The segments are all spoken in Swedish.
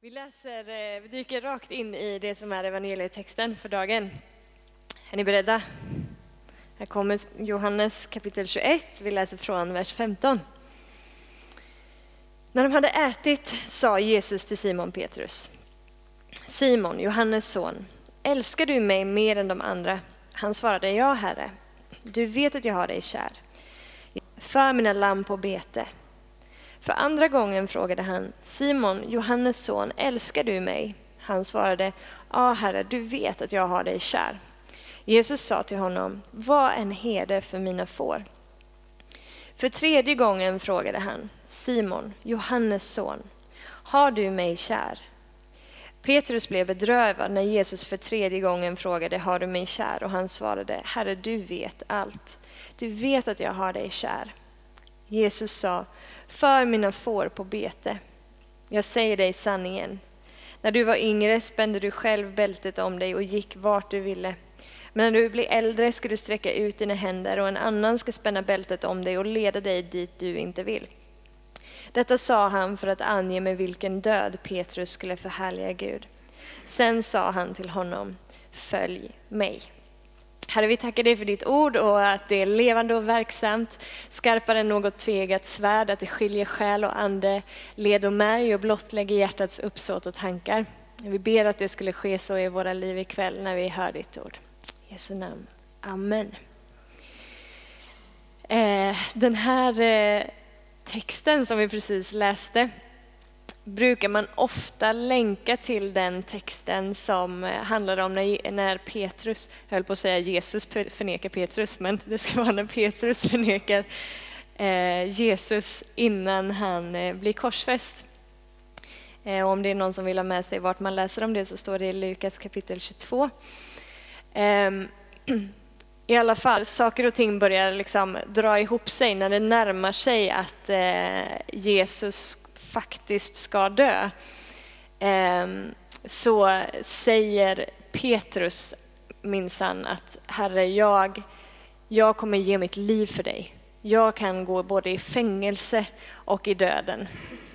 Vi läser, eh, vi dyker rakt in i det som är evangelietexten för dagen. Är ni beredda? Här kommer Johannes kapitel 21, vi läser från vers 15. När de hade ätit sa Jesus till Simon Petrus. Simon, Johannes son, älskar du mig mer än de andra? Han svarade, ja herre, du vet att jag har dig kär. För mina lamm på bete. För andra gången frågade han, Simon, Johannes son, älskar du mig? Han svarade, ja herre, du vet att jag har dig kär. Jesus sa till honom, var en herde för mina får. För tredje gången frågade han, Simon, Johannes son, har du mig kär? Petrus blev bedrövad när Jesus för tredje gången frågade, har du mig kär? Och han svarade, Herre, du vet allt. Du vet att jag har dig kär. Jesus sa, för mina får på bete. Jag säger dig sanningen. När du var yngre spände du själv bältet om dig och gick vart du ville. Men när du blir äldre ska du sträcka ut dina händer och en annan ska spänna bältet om dig och leda dig dit du inte vill. Detta sa han för att ange med vilken död Petrus skulle förhärliga Gud. Sen sa han till honom, följ mig. Herre, vi tackar dig för ditt ord och att det är levande och verksamt, skarpare än något tvegat svärd, att det skiljer själ och ande, led och märg och blottlägger hjärtats uppsåt och tankar. Vi ber att det skulle ske så i våra liv ikväll när vi hör ditt ord. I Jesu namn. Amen. Eh, den här eh, texten som vi precis läste brukar man ofta länka till den texten som eh, handlar om när, när Petrus, jag höll på att säga Jesus förnekar Petrus, men det ska vara när Petrus förnekar eh, Jesus innan han eh, blir korsfäst. Och om det är någon som vill ha med sig vart man läser om det så står det i Lukas kapitel 22. Ehm, I alla fall, saker och ting börjar liksom dra ihop sig när det närmar sig att Jesus faktiskt ska dö, ehm, så säger Petrus minsann att Herre, jag, jag kommer ge mitt liv för dig. Jag kan gå både i fängelse och i döden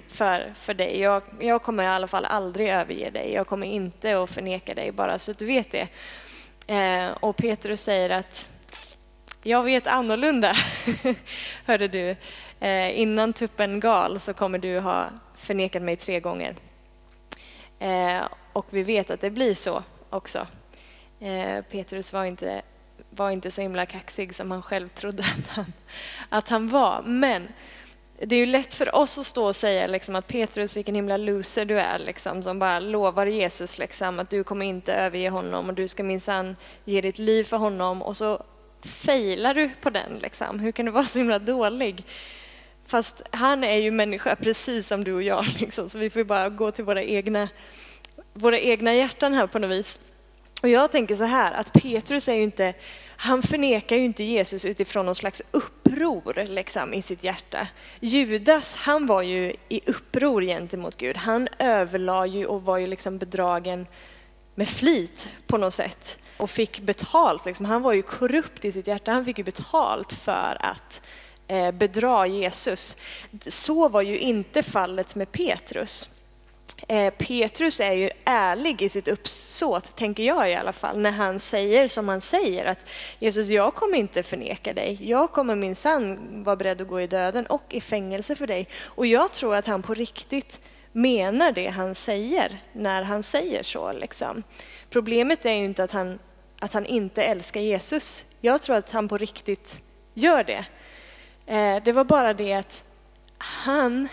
för, för dig. Jag, jag kommer i alla fall aldrig överge dig. Jag kommer inte att förneka dig, bara så att du vet det. Ehm, och Petrus säger att jag vet annorlunda, hörde du. Eh, innan tuppen gal så kommer du ha förnekat mig tre gånger. Eh, och vi vet att det blir så också. Eh, Petrus var inte, var inte så himla kaxig som han själv trodde att han, att han var. Men det är ju lätt för oss att stå och säga liksom, att Petrus, vilken himla loser du är, liksom, som bara lovar Jesus liksom, att du kommer inte överge honom och du ska minsann ge ditt liv för honom och så failar du på den. Liksom. Hur kan du vara så himla dålig? Fast han är ju människa precis som du och jag, liksom, så vi får bara gå till våra egna, våra egna hjärtan här på något vis. Och jag tänker så här, att Petrus är ju inte, han förnekar ju inte Jesus utifrån någon slags uppror liksom, i sitt hjärta. Judas, han var ju i uppror gentemot Gud. Han överlade ju och var ju liksom bedragen med flit på något sätt och fick betalt. Liksom. Han var ju korrupt i sitt hjärta, han fick ju betalt för att eh, bedra Jesus. Så var ju inte fallet med Petrus. Eh, Petrus är ju ärlig i sitt uppsåt, tänker jag i alla fall, när han säger som han säger att Jesus, jag kommer inte förneka dig. Jag kommer minsann vara beredd att gå i döden och i fängelse för dig. Och jag tror att han på riktigt menar det han säger när han säger så. Liksom. Problemet är ju inte att han, att han inte älskar Jesus. Jag tror att han på riktigt gör det. Eh, det var bara det att han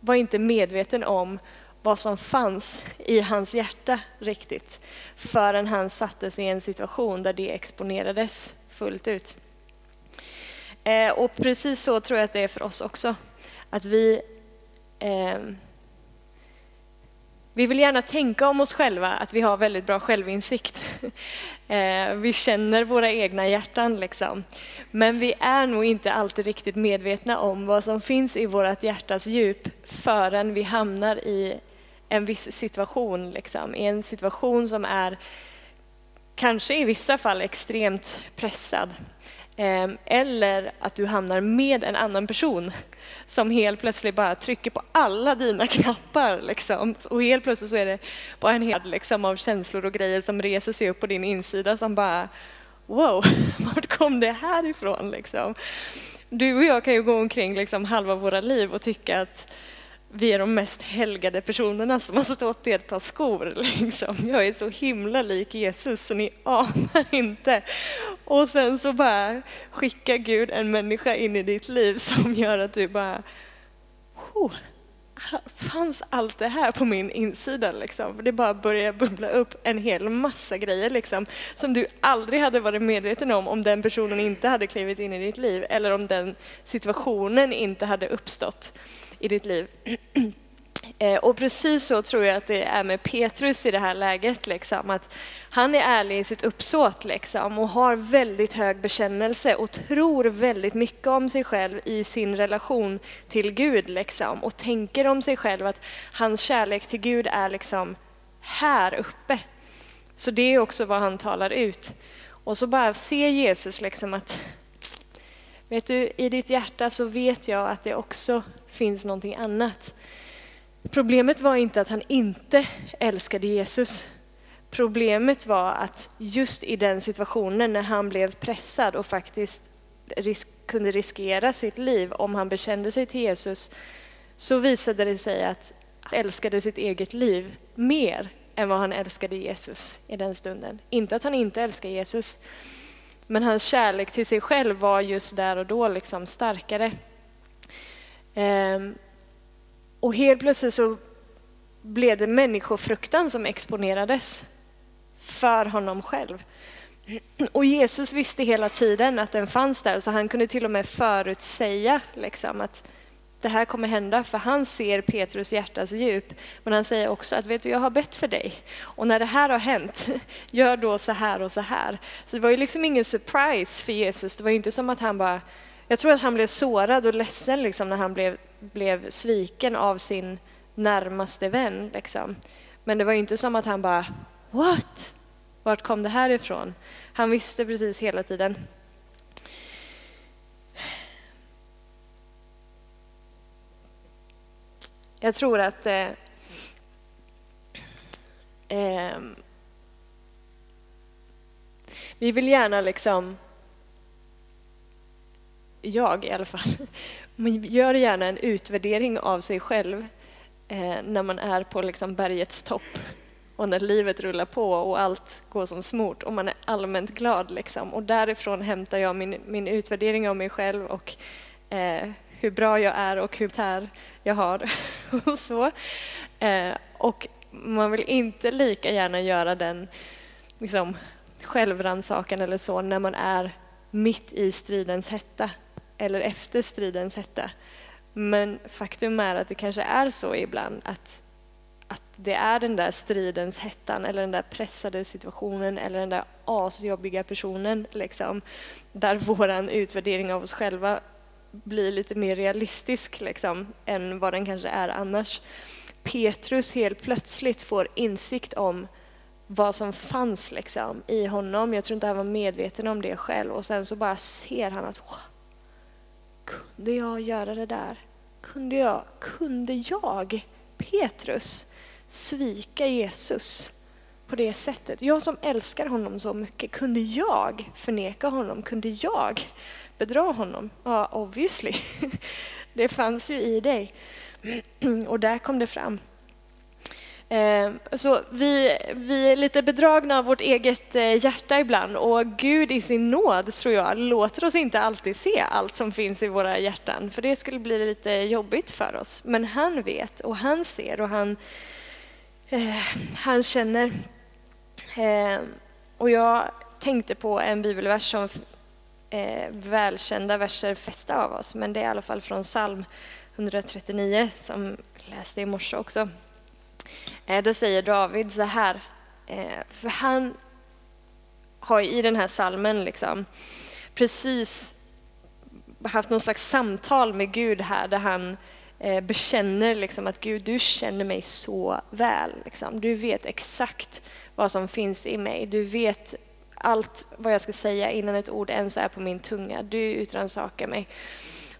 var inte medveten om vad som fanns i hans hjärta riktigt förrän han sattes i en situation där det exponerades fullt ut. Eh, och precis så tror jag att det är för oss också. Att vi eh, vi vill gärna tänka om oss själva att vi har väldigt bra självinsikt. Eh, vi känner våra egna hjärtan liksom. Men vi är nog inte alltid riktigt medvetna om vad som finns i vårt hjärtas djup förrän vi hamnar i en viss situation. Liksom. I en situation som är kanske i vissa fall extremt pressad. Ehm, eller att du hamnar med en annan person som helt plötsligt bara trycker på alla dina knappar. Liksom. Och helt plötsligt så är det bara en hel liksom, av känslor och grejer som reser sig upp på din insida som bara wow, vart kom det här ifrån? Liksom? Du och jag kan ju gå omkring liksom halva våra liv och tycka att vi är de mest helgade personerna som har stått i ett par skor. Liksom. Jag är så himla lik Jesus så ni anar inte. Och sen så bara skickar Gud en människa in i ditt liv som gör att du bara oh, fanns allt det här på min insida? Liksom? För det bara börjar bubbla upp en hel massa grejer liksom, som du aldrig hade varit medveten om om den personen inte hade klivit in i ditt liv eller om den situationen inte hade uppstått i ditt liv. Eh, och precis så tror jag att det är med Petrus i det här läget. Liksom, att han är ärlig i sitt uppsåt liksom, och har väldigt hög bekännelse och tror väldigt mycket om sig själv i sin relation till Gud. Liksom, och tänker om sig själv att hans kärlek till Gud är liksom här uppe. Så det är också vad han talar ut. Och så bara se Jesus liksom att Vet du, i ditt hjärta så vet jag att det också finns någonting annat. Problemet var inte att han inte älskade Jesus. Problemet var att just i den situationen när han blev pressad och faktiskt risk, kunde riskera sitt liv om han bekände sig till Jesus, så visade det sig att han älskade sitt eget liv mer än vad han älskade Jesus i den stunden. Inte att han inte älskade Jesus, men hans kärlek till sig själv var just där och då liksom starkare. Ehm, och helt plötsligt så blev det människofruktan som exponerades för honom själv. Och Jesus visste hela tiden att den fanns där, så han kunde till och med förutsäga liksom, att det här kommer hända, för han ser Petrus hjärtas djup. Men han säger också att vet du, jag har bett för dig. Och när det här har hänt, gör då så här och så här. Så det var ju liksom ingen surprise för Jesus. Det var ju inte som att han bara... Jag tror att han blev sårad och ledsen liksom, när han blev, blev sviken av sin närmaste vän. Liksom. Men det var inte som att han bara What? Vart kom det här ifrån? Han visste precis hela tiden. Jag tror att eh, eh, vi vill gärna liksom, jag i alla fall, man gör gärna en utvärdering av sig själv eh, när man är på liksom bergets topp och när livet rullar på och allt går som smort och man är allmänt glad. Liksom. Och därifrån hämtar jag min, min utvärdering av mig själv och eh, hur bra jag är och hur tär jag har. och så. Eh, och man vill inte lika gärna göra den liksom, självrannsakan eller så när man är mitt i stridens hetta eller efter stridens hetta. Men faktum är att det kanske är så ibland att, att det är den där stridens hettan eller den där pressade situationen eller den där asjobbiga personen liksom, där vår utvärdering av oss själva blir lite mer realistisk liksom, än vad den kanske är annars. Petrus helt plötsligt får insikt om vad som fanns liksom, i honom. Jag tror inte han var medveten om det själv. Och sen så bara ser han att kunde jag göra det där? Kunde jag, kunde jag, Petrus, svika Jesus på det sättet? Jag som älskar honom så mycket, kunde jag förneka honom? Kunde jag bedra honom? Ja, obviously. Det fanns ju i dig. Och där kom det fram. Eh, så vi, vi är lite bedragna av vårt eget eh, hjärta ibland och Gud i sin nåd, tror jag, låter oss inte alltid se allt som finns i våra hjärtan, för det skulle bli lite jobbigt för oss. Men han vet och han ser och han, eh, han känner. Eh, och jag tänkte på en bibelvers som eh, välkända verser fästa av oss, men det är i alla fall från psalm 139 som jag läste i morse också. Eh, då säger David så här, eh, för han har i den här salmen liksom precis haft någon slags samtal med Gud här där han eh, bekänner liksom att Gud, du känner mig så väl. Liksom. Du vet exakt vad som finns i mig. Du vet allt vad jag ska säga innan ett ord ens är på min tunga. Du utransakar mig.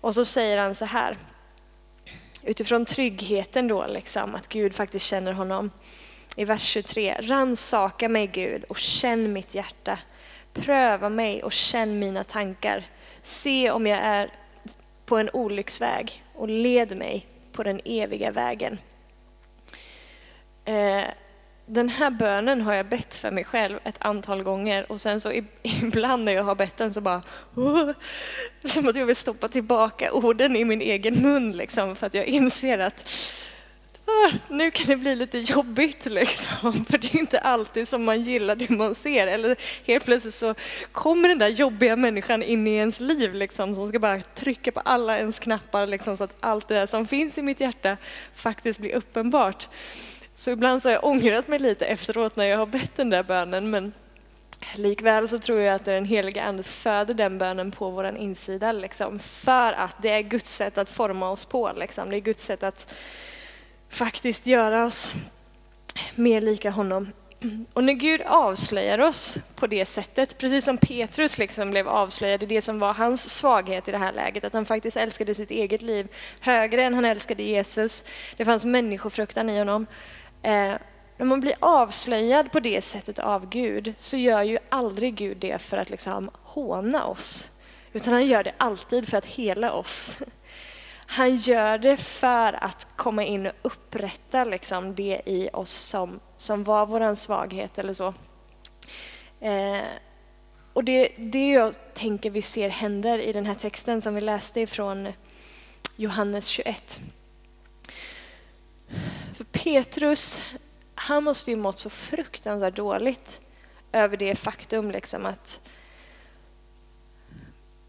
Och så säger han så här, utifrån tryggheten då, liksom, att Gud faktiskt känner honom. I vers 23, ransaka mig Gud och känn mitt hjärta. Pröva mig och känn mina tankar. Se om jag är på en olycksväg och led mig på den eviga vägen. Eh, den här bönen har jag bett för mig själv ett antal gånger och sen så ibland när jag har bett den så bara oh, som att jag vill stoppa tillbaka orden i min egen mun liksom för att jag inser att oh, nu kan det bli lite jobbigt liksom. För det är inte alltid som man gillar det man ser. Eller helt plötsligt så kommer den där jobbiga människan in i ens liv liksom som ska bara trycka på alla ens knappar liksom så att allt det där som finns i mitt hjärta faktiskt blir uppenbart. Så ibland så har jag ångrat mig lite efteråt när jag har bett den där bönen, men likväl så tror jag att den heliga Ande föder den bönen på vår insida, liksom, för att det är Guds sätt att forma oss på. Liksom. Det är Guds sätt att faktiskt göra oss mer lika honom. Och när Gud avslöjar oss på det sättet, precis som Petrus liksom blev avslöjad i det som var hans svaghet i det här läget, att han faktiskt älskade sitt eget liv högre än han älskade Jesus. Det fanns människofruktan i honom. Eh, när man blir avslöjad på det sättet av Gud så gör ju aldrig Gud det för att liksom håna oss, utan han gör det alltid för att hela oss. Han gör det för att komma in och upprätta liksom det i oss som, som var vår svaghet eller så. Eh, och det, det jag tänker vi ser händer i den här texten som vi läste ifrån Johannes 21. För Petrus, han måste ju mått så fruktansvärt dåligt över det faktum liksom att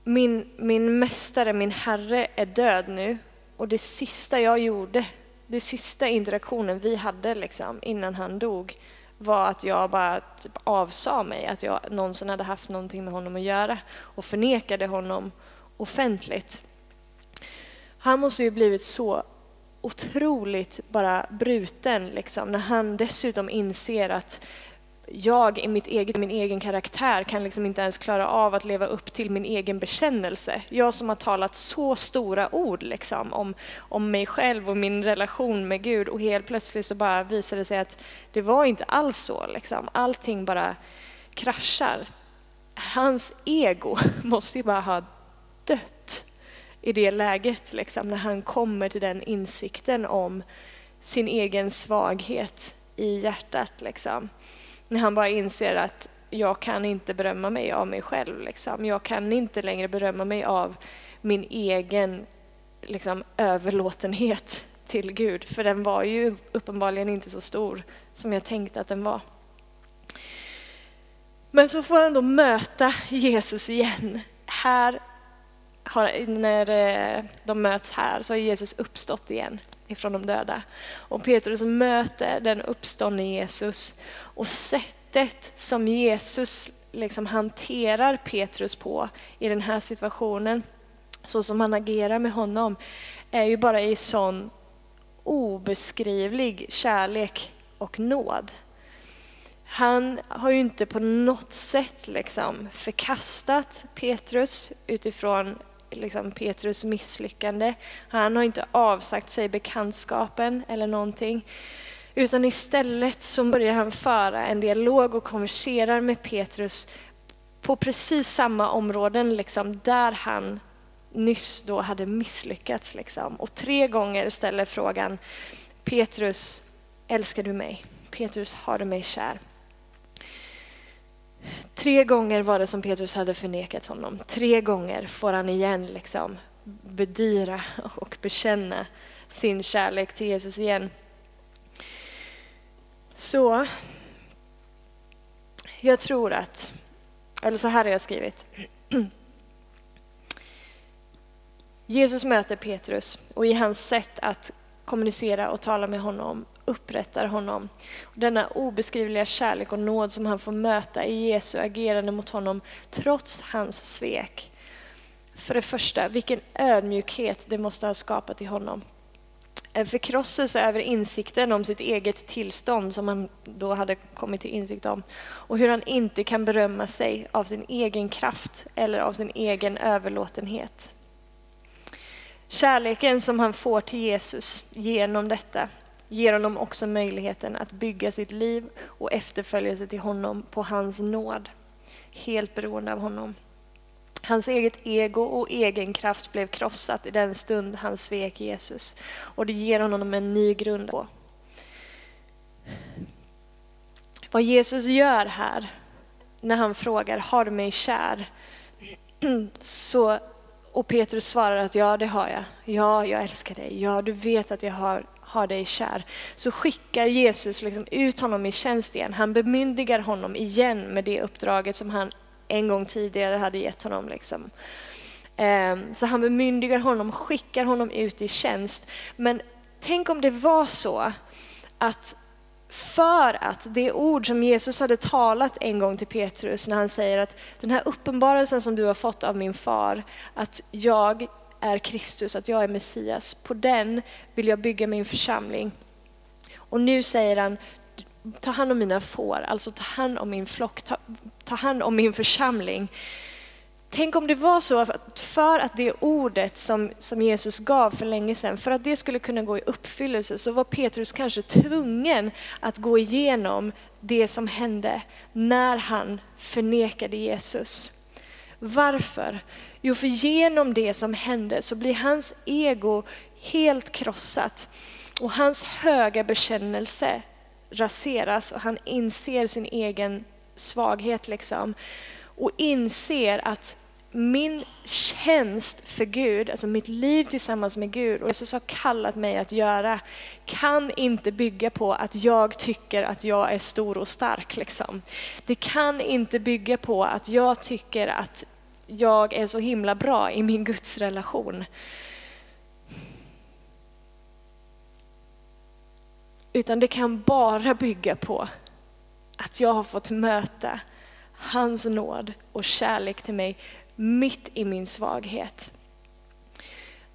min, min mästare, min herre är död nu och det sista jag gjorde, det sista interaktionen vi hade liksom, innan han dog var att jag bara typ avsa mig, att jag någonsin hade haft någonting med honom att göra och förnekade honom offentligt. Han måste ju blivit så otroligt bara bruten liksom, när han dessutom inser att jag i mitt eget, min egen karaktär kan liksom inte ens klara av att leva upp till min egen bekännelse. Jag som har talat så stora ord liksom, om, om mig själv och min relation med Gud och helt plötsligt så bara visar det sig att det var inte alls så. Liksom. Allting bara kraschar. Hans ego måste ju bara ha dött i det läget, liksom, när han kommer till den insikten om sin egen svaghet i hjärtat. Liksom. När han bara inser att jag kan inte berömma mig av mig själv. Liksom. Jag kan inte längre berömma mig av min egen liksom, överlåtenhet till Gud, för den var ju uppenbarligen inte så stor som jag tänkte att den var. Men så får han då möta Jesus igen, här har, när eh, de möts här så har Jesus uppstått igen ifrån de döda. Och Petrus möter den uppståndne Jesus och sättet som Jesus liksom hanterar Petrus på i den här situationen, så som han agerar med honom, är ju bara i sån obeskrivlig kärlek och nåd. Han har ju inte på något sätt liksom förkastat Petrus utifrån liksom Petrus misslyckande. Han har inte avsagt sig bekantskapen eller någonting. Utan istället så börjar han föra en dialog och konverserar med Petrus på precis samma områden liksom, där han nyss då hade misslyckats. Liksom. Och tre gånger ställer frågan Petrus, älskar du mig? Petrus, har du mig kär? Tre gånger var det som Petrus hade förnekat honom. Tre gånger får han igen liksom bedyra och bekänna sin kärlek till Jesus igen. Så jag tror att, eller så här har jag skrivit. Jesus möter Petrus och i hans sätt att kommunicera och tala med honom upprättar honom. Denna obeskrivliga kärlek och nåd som han får möta i Jesu agerande mot honom trots hans svek. För det första, vilken ödmjukhet det måste ha skapat i honom. En förkrosselse över insikten om sitt eget tillstånd som han då hade kommit till insikt om och hur han inte kan berömma sig av sin egen kraft eller av sin egen överlåtenhet. Kärleken som han får till Jesus genom detta ger honom också möjligheten att bygga sitt liv och efterfölja sig till honom på hans nåd. Helt beroende av honom. Hans eget ego och egen kraft blev krossat i den stund han svek Jesus. Och det ger honom en ny grund. På. Vad Jesus gör här, när han frågar har du mig kär? Så, och Petrus svarar att ja, det har jag. Ja, jag älskar dig. Ja, du vet att jag har, har dig kär. Så skickar Jesus liksom ut honom i tjänst igen. Han bemyndigar honom igen med det uppdraget som han en gång tidigare hade gett honom. Liksom. Ehm, så han bemyndigar honom, skickar honom ut i tjänst. Men tänk om det var så att för att det ord som Jesus hade talat en gång till Petrus när han säger att den här uppenbarelsen som du har fått av min far, att jag är Kristus, att jag är Messias, på den vill jag bygga min församling. Och nu säger han, ta hand om mina får, alltså ta hand om min flock, ta, ta hand om min församling. Tänk om det var så att för att det ordet som, som Jesus gav för länge sedan, för att det skulle kunna gå i uppfyllelse så var Petrus kanske tvungen att gå igenom det som hände när han förnekade Jesus. Varför? Jo, för genom det som hände så blir hans ego helt krossat och hans höga bekännelse raseras och han inser sin egen svaghet liksom. Och inser att min tjänst för Gud, alltså mitt liv tillsammans med Gud och det Jesus har kallat mig att göra, kan inte bygga på att jag tycker att jag är stor och stark. Liksom. Det kan inte bygga på att jag tycker att jag är så himla bra i min gudsrelation. Utan det kan bara bygga på att jag har fått möta hans nåd och kärlek till mig mitt i min svaghet.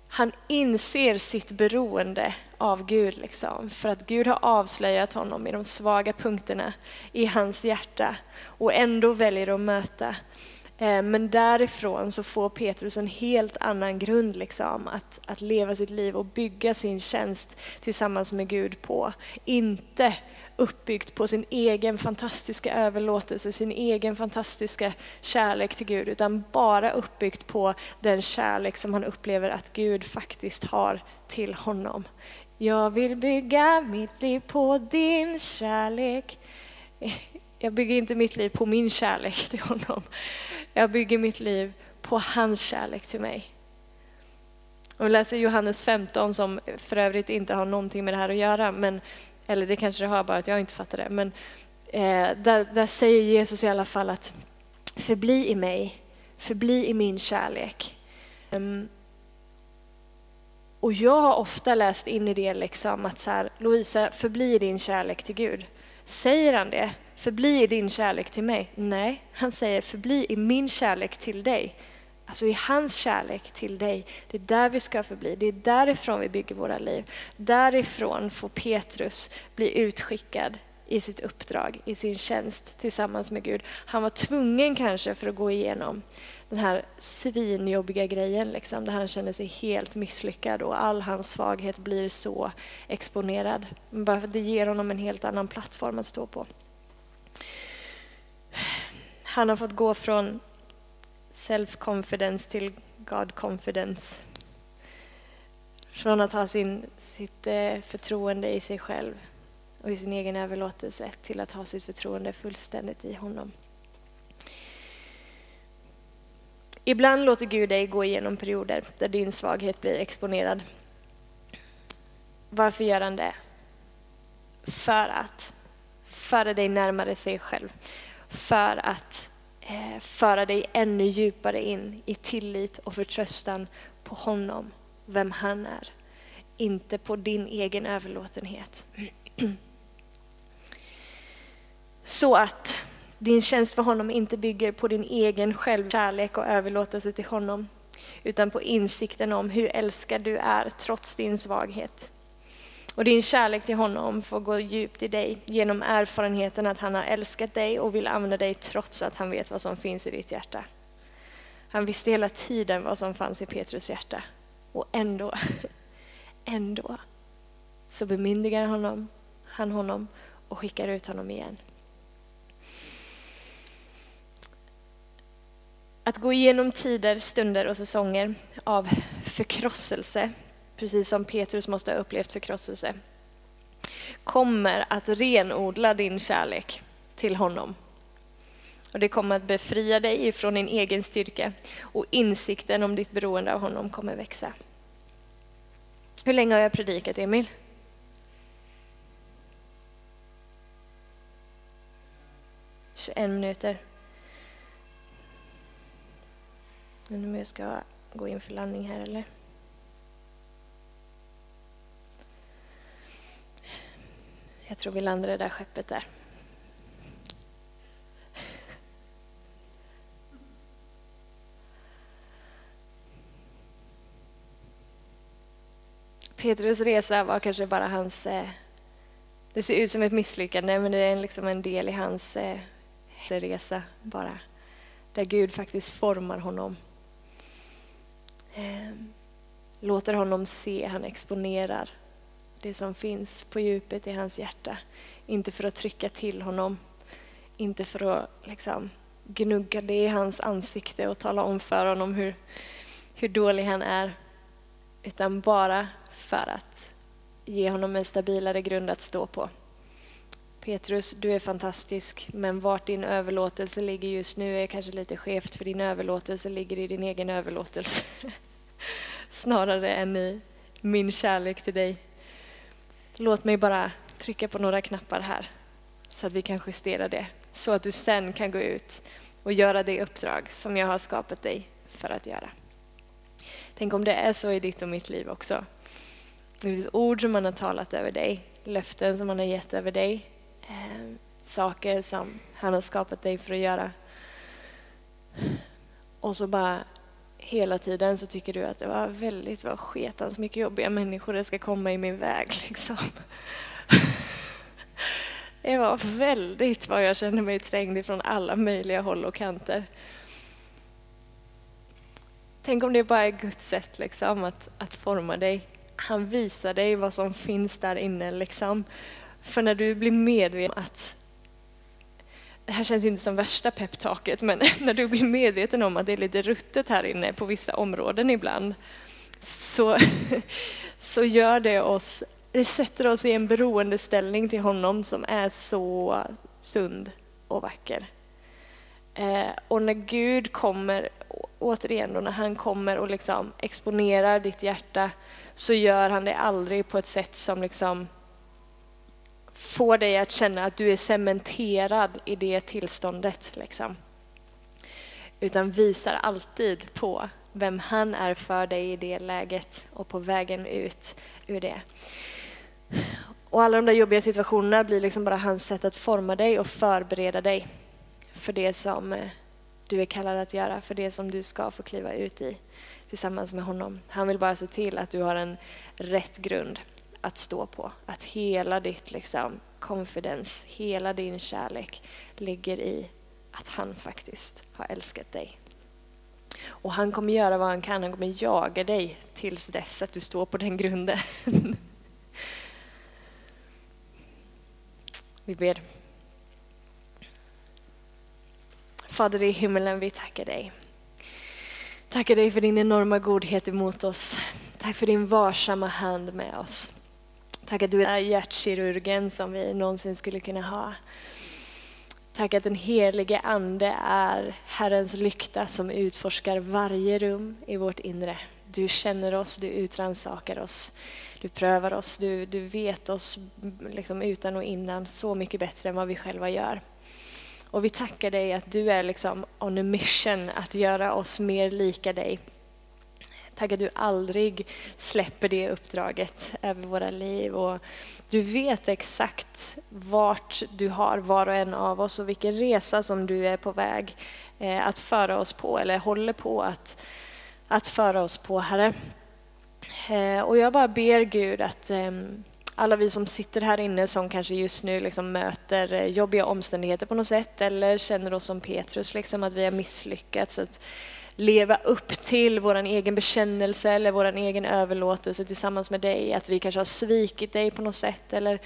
Han inser sitt beroende av Gud, liksom, för att Gud har avslöjat honom i de svaga punkterna i hans hjärta och ändå väljer att möta Eh, men därifrån så får Petrus en helt annan grund liksom, att, att leva sitt liv och bygga sin tjänst tillsammans med Gud på. Inte uppbyggt på sin egen fantastiska överlåtelse, sin egen fantastiska kärlek till Gud, utan bara uppbyggt på den kärlek som han upplever att Gud faktiskt har till honom. Jag vill bygga mitt liv på din kärlek. Jag bygger inte mitt liv på min kärlek till honom. Jag bygger mitt liv på hans kärlek till mig. Och vi läser Johannes 15 som för övrigt inte har någonting med det här att göra, men, eller det kanske det har, bara att jag inte fattar det. Men eh, där, där säger Jesus i alla fall att förbli i mig, förbli i min kärlek. Um, och jag har ofta läst in i det liksom att så här, Lovisa, förbli i din kärlek till Gud. Säger han det, förbli i din kärlek till mig. Nej, han säger förbli i min kärlek till dig. Alltså i hans kärlek till dig. Det är där vi ska förbli. Det är därifrån vi bygger våra liv. Därifrån får Petrus bli utskickad i sitt uppdrag, i sin tjänst tillsammans med Gud. Han var tvungen kanske för att gå igenom den här svinjobbiga grejen liksom, där han känner sig helt misslyckad och all hans svaghet blir så exponerad. Bara för att det ger honom en helt annan plattform att stå på. Han har fått gå från self-confidence till God-confidence. Från att ha sin, sitt eh, förtroende i sig själv och i sin egen överlåtelse till att ha sitt förtroende fullständigt i honom. Ibland låter Gud dig gå igenom perioder där din svaghet blir exponerad. Varför gör han det? För att föra dig närmare sig själv för att eh, föra dig ännu djupare in i tillit och förtröstan på honom, vem han är. Inte på din egen överlåtenhet. Så att din tjänst för honom inte bygger på din egen självkärlek och överlåtelse till honom, utan på insikten om hur älskad du är trots din svaghet. Och din kärlek till honom får gå djupt i dig genom erfarenheten att han har älskat dig och vill använda dig trots att han vet vad som finns i ditt hjärta. Han visste hela tiden vad som fanns i Petrus hjärta. Och ändå, ändå så bemyndigar honom, han honom och skickar ut honom igen. Att gå igenom tider, stunder och säsonger av förkrosselse, precis som Petrus måste ha upplevt förkrosselse, kommer att renodla din kärlek till honom. Och det kommer att befria dig från din egen styrka och insikten om ditt beroende av honom kommer växa. Hur länge har jag predikat, Emil? en minuter. Undrar om jag ska gå in för landning här eller? Jag tror vi landar det där skeppet där. Petrus resa var kanske bara hans... Eh, det ser ut som ett misslyckande, men det är liksom en del i hans eh, resa bara. Där Gud faktiskt formar honom. Ehm, låter honom se, han exponerar det som finns på djupet i hans hjärta. Inte för att trycka till honom, inte för att liksom gnugga det i hans ansikte och tala om för honom hur, hur dålig han är. Utan bara för att ge honom en stabilare grund att stå på. Petrus, du är fantastisk, men vart din överlåtelse ligger just nu är kanske lite skevt, för din överlåtelse ligger i din egen överlåtelse. Snarare än i min kärlek till dig. Låt mig bara trycka på några knappar här, så att vi kan justera det. Så att du sen kan gå ut och göra det uppdrag som jag har skapat dig för att göra. Tänk om det är så i ditt och mitt liv också. Det finns ord som man har talat över dig, löften som man har gett över dig, eh, saker som han har skapat dig för att göra. Och så bara hela tiden så tycker du att det var väldigt vad sketans mycket jobbiga människor det ska komma i min väg. Liksom. Det var väldigt vad jag kände mig trängd ifrån alla möjliga håll och kanter. Tänk om det bara är Guds sätt liksom, att, att forma dig. Han visar dig vad som finns där inne. Liksom. För när du blir medveten om att det här känns ju inte som värsta peptaket, men när du blir medveten om att det är lite ruttet här inne på vissa områden ibland, så, så gör det oss, det sätter oss i en beroendeställning till honom som är så sund och vacker. Eh, och när Gud kommer, återigen då, när han kommer och liksom exponerar ditt hjärta, så gör han det aldrig på ett sätt som liksom får dig att känna att du är cementerad i det tillståndet. Liksom. Utan visar alltid på vem han är för dig i det läget och på vägen ut ur det. Och alla de där jobbiga situationerna blir liksom bara hans sätt att forma dig och förbereda dig för det som eh, du är kallad att göra, för det som du ska få kliva ut i tillsammans med honom. Han vill bara se till att du har en rätt grund att stå på. Att hela ditt liksom, confidence, hela din kärlek ligger i att han faktiskt har älskat dig. Och han kommer göra vad han kan, han kommer jaga dig tills dess att du står på den grunden. Vi ber. Fader i himmelen, vi tackar dig. Tackar dig för din enorma godhet emot oss. Tack för din varsamma hand med oss. Tack att du är hjärtkirurgen som vi någonsin skulle kunna ha. Tack att den helige Ande är Herrens lykta som utforskar varje rum i vårt inre. Du känner oss, du utransakar oss, du prövar oss, du, du vet oss liksom utan och innan så mycket bättre än vad vi själva gör. Och vi tackar dig att du är liksom on a mission att göra oss mer lika dig. Tack att du aldrig släpper det uppdraget över våra liv. Och du vet exakt vart du har var och en av oss och vilken resa som du är på väg eh, att föra oss på eller håller på att, att föra oss på, Herre. Eh, och jag bara ber Gud att, ehm, alla vi som sitter här inne som kanske just nu liksom möter eh, jobbiga omständigheter på något sätt eller känner oss som Petrus, liksom att vi har misslyckats att leva upp till vår egen bekännelse eller vår egen överlåtelse tillsammans med dig. Att vi kanske har svikit dig på något sätt eller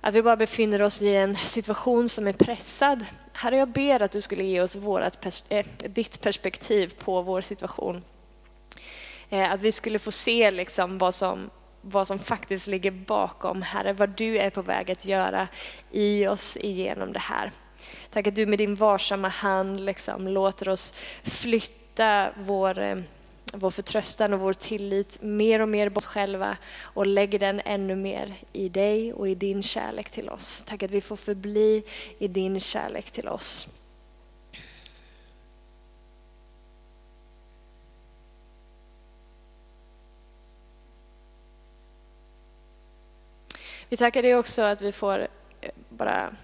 att vi bara befinner oss i en situation som är pressad. Herre, jag ber att du skulle ge oss vårat, äh, ditt perspektiv på vår situation. Äh, att vi skulle få se liksom vad, som, vad som faktiskt ligger bakom, Herre, vad du är på väg att göra i oss igenom det här. Tack att du med din varsamma hand liksom låter oss flytta vår, eh, vår förtröstan och vår tillit mer och mer på oss själva och lägger den ännu mer i dig och i din kärlek till oss. Tack att vi får förbli i din kärlek till oss. Vi tackar dig också att vi får eh, bara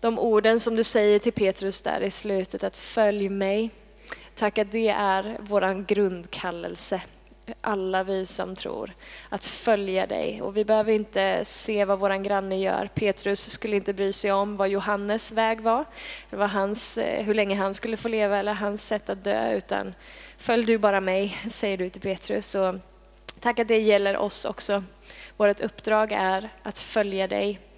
de orden som du säger till Petrus där i slutet, att följ mig. Tack att det är vår grundkallelse, alla vi som tror, att följa dig. Och vi behöver inte se vad vår granne gör. Petrus skulle inte bry sig om vad Johannes väg var, vad hans, eh, hur länge han skulle få leva eller hans sätt att dö, utan följ du bara mig, säger du till Petrus. Och tack att det gäller oss också. Vårt uppdrag är att följa dig.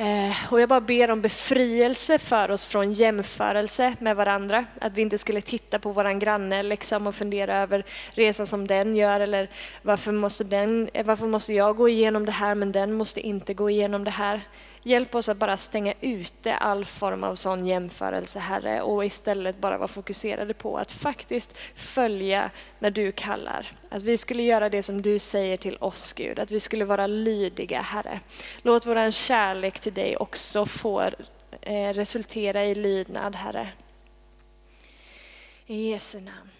Eh, och jag bara ber om befrielse för oss från jämförelse med varandra. Att vi inte skulle titta på våran granne liksom och fundera över resan som den gör eller varför måste, den, varför måste jag gå igenom det här men den måste inte gå igenom det här. Hjälp oss att bara stänga ute all form av sån jämförelse, Herre, och istället bara vara fokuserade på att faktiskt följa när du kallar. Att vi skulle göra det som du säger till oss, Gud. Att vi skulle vara lydiga, Herre. Låt vår kärlek till dig också få eh, resultera i lydnad, Herre. I Jesu namn.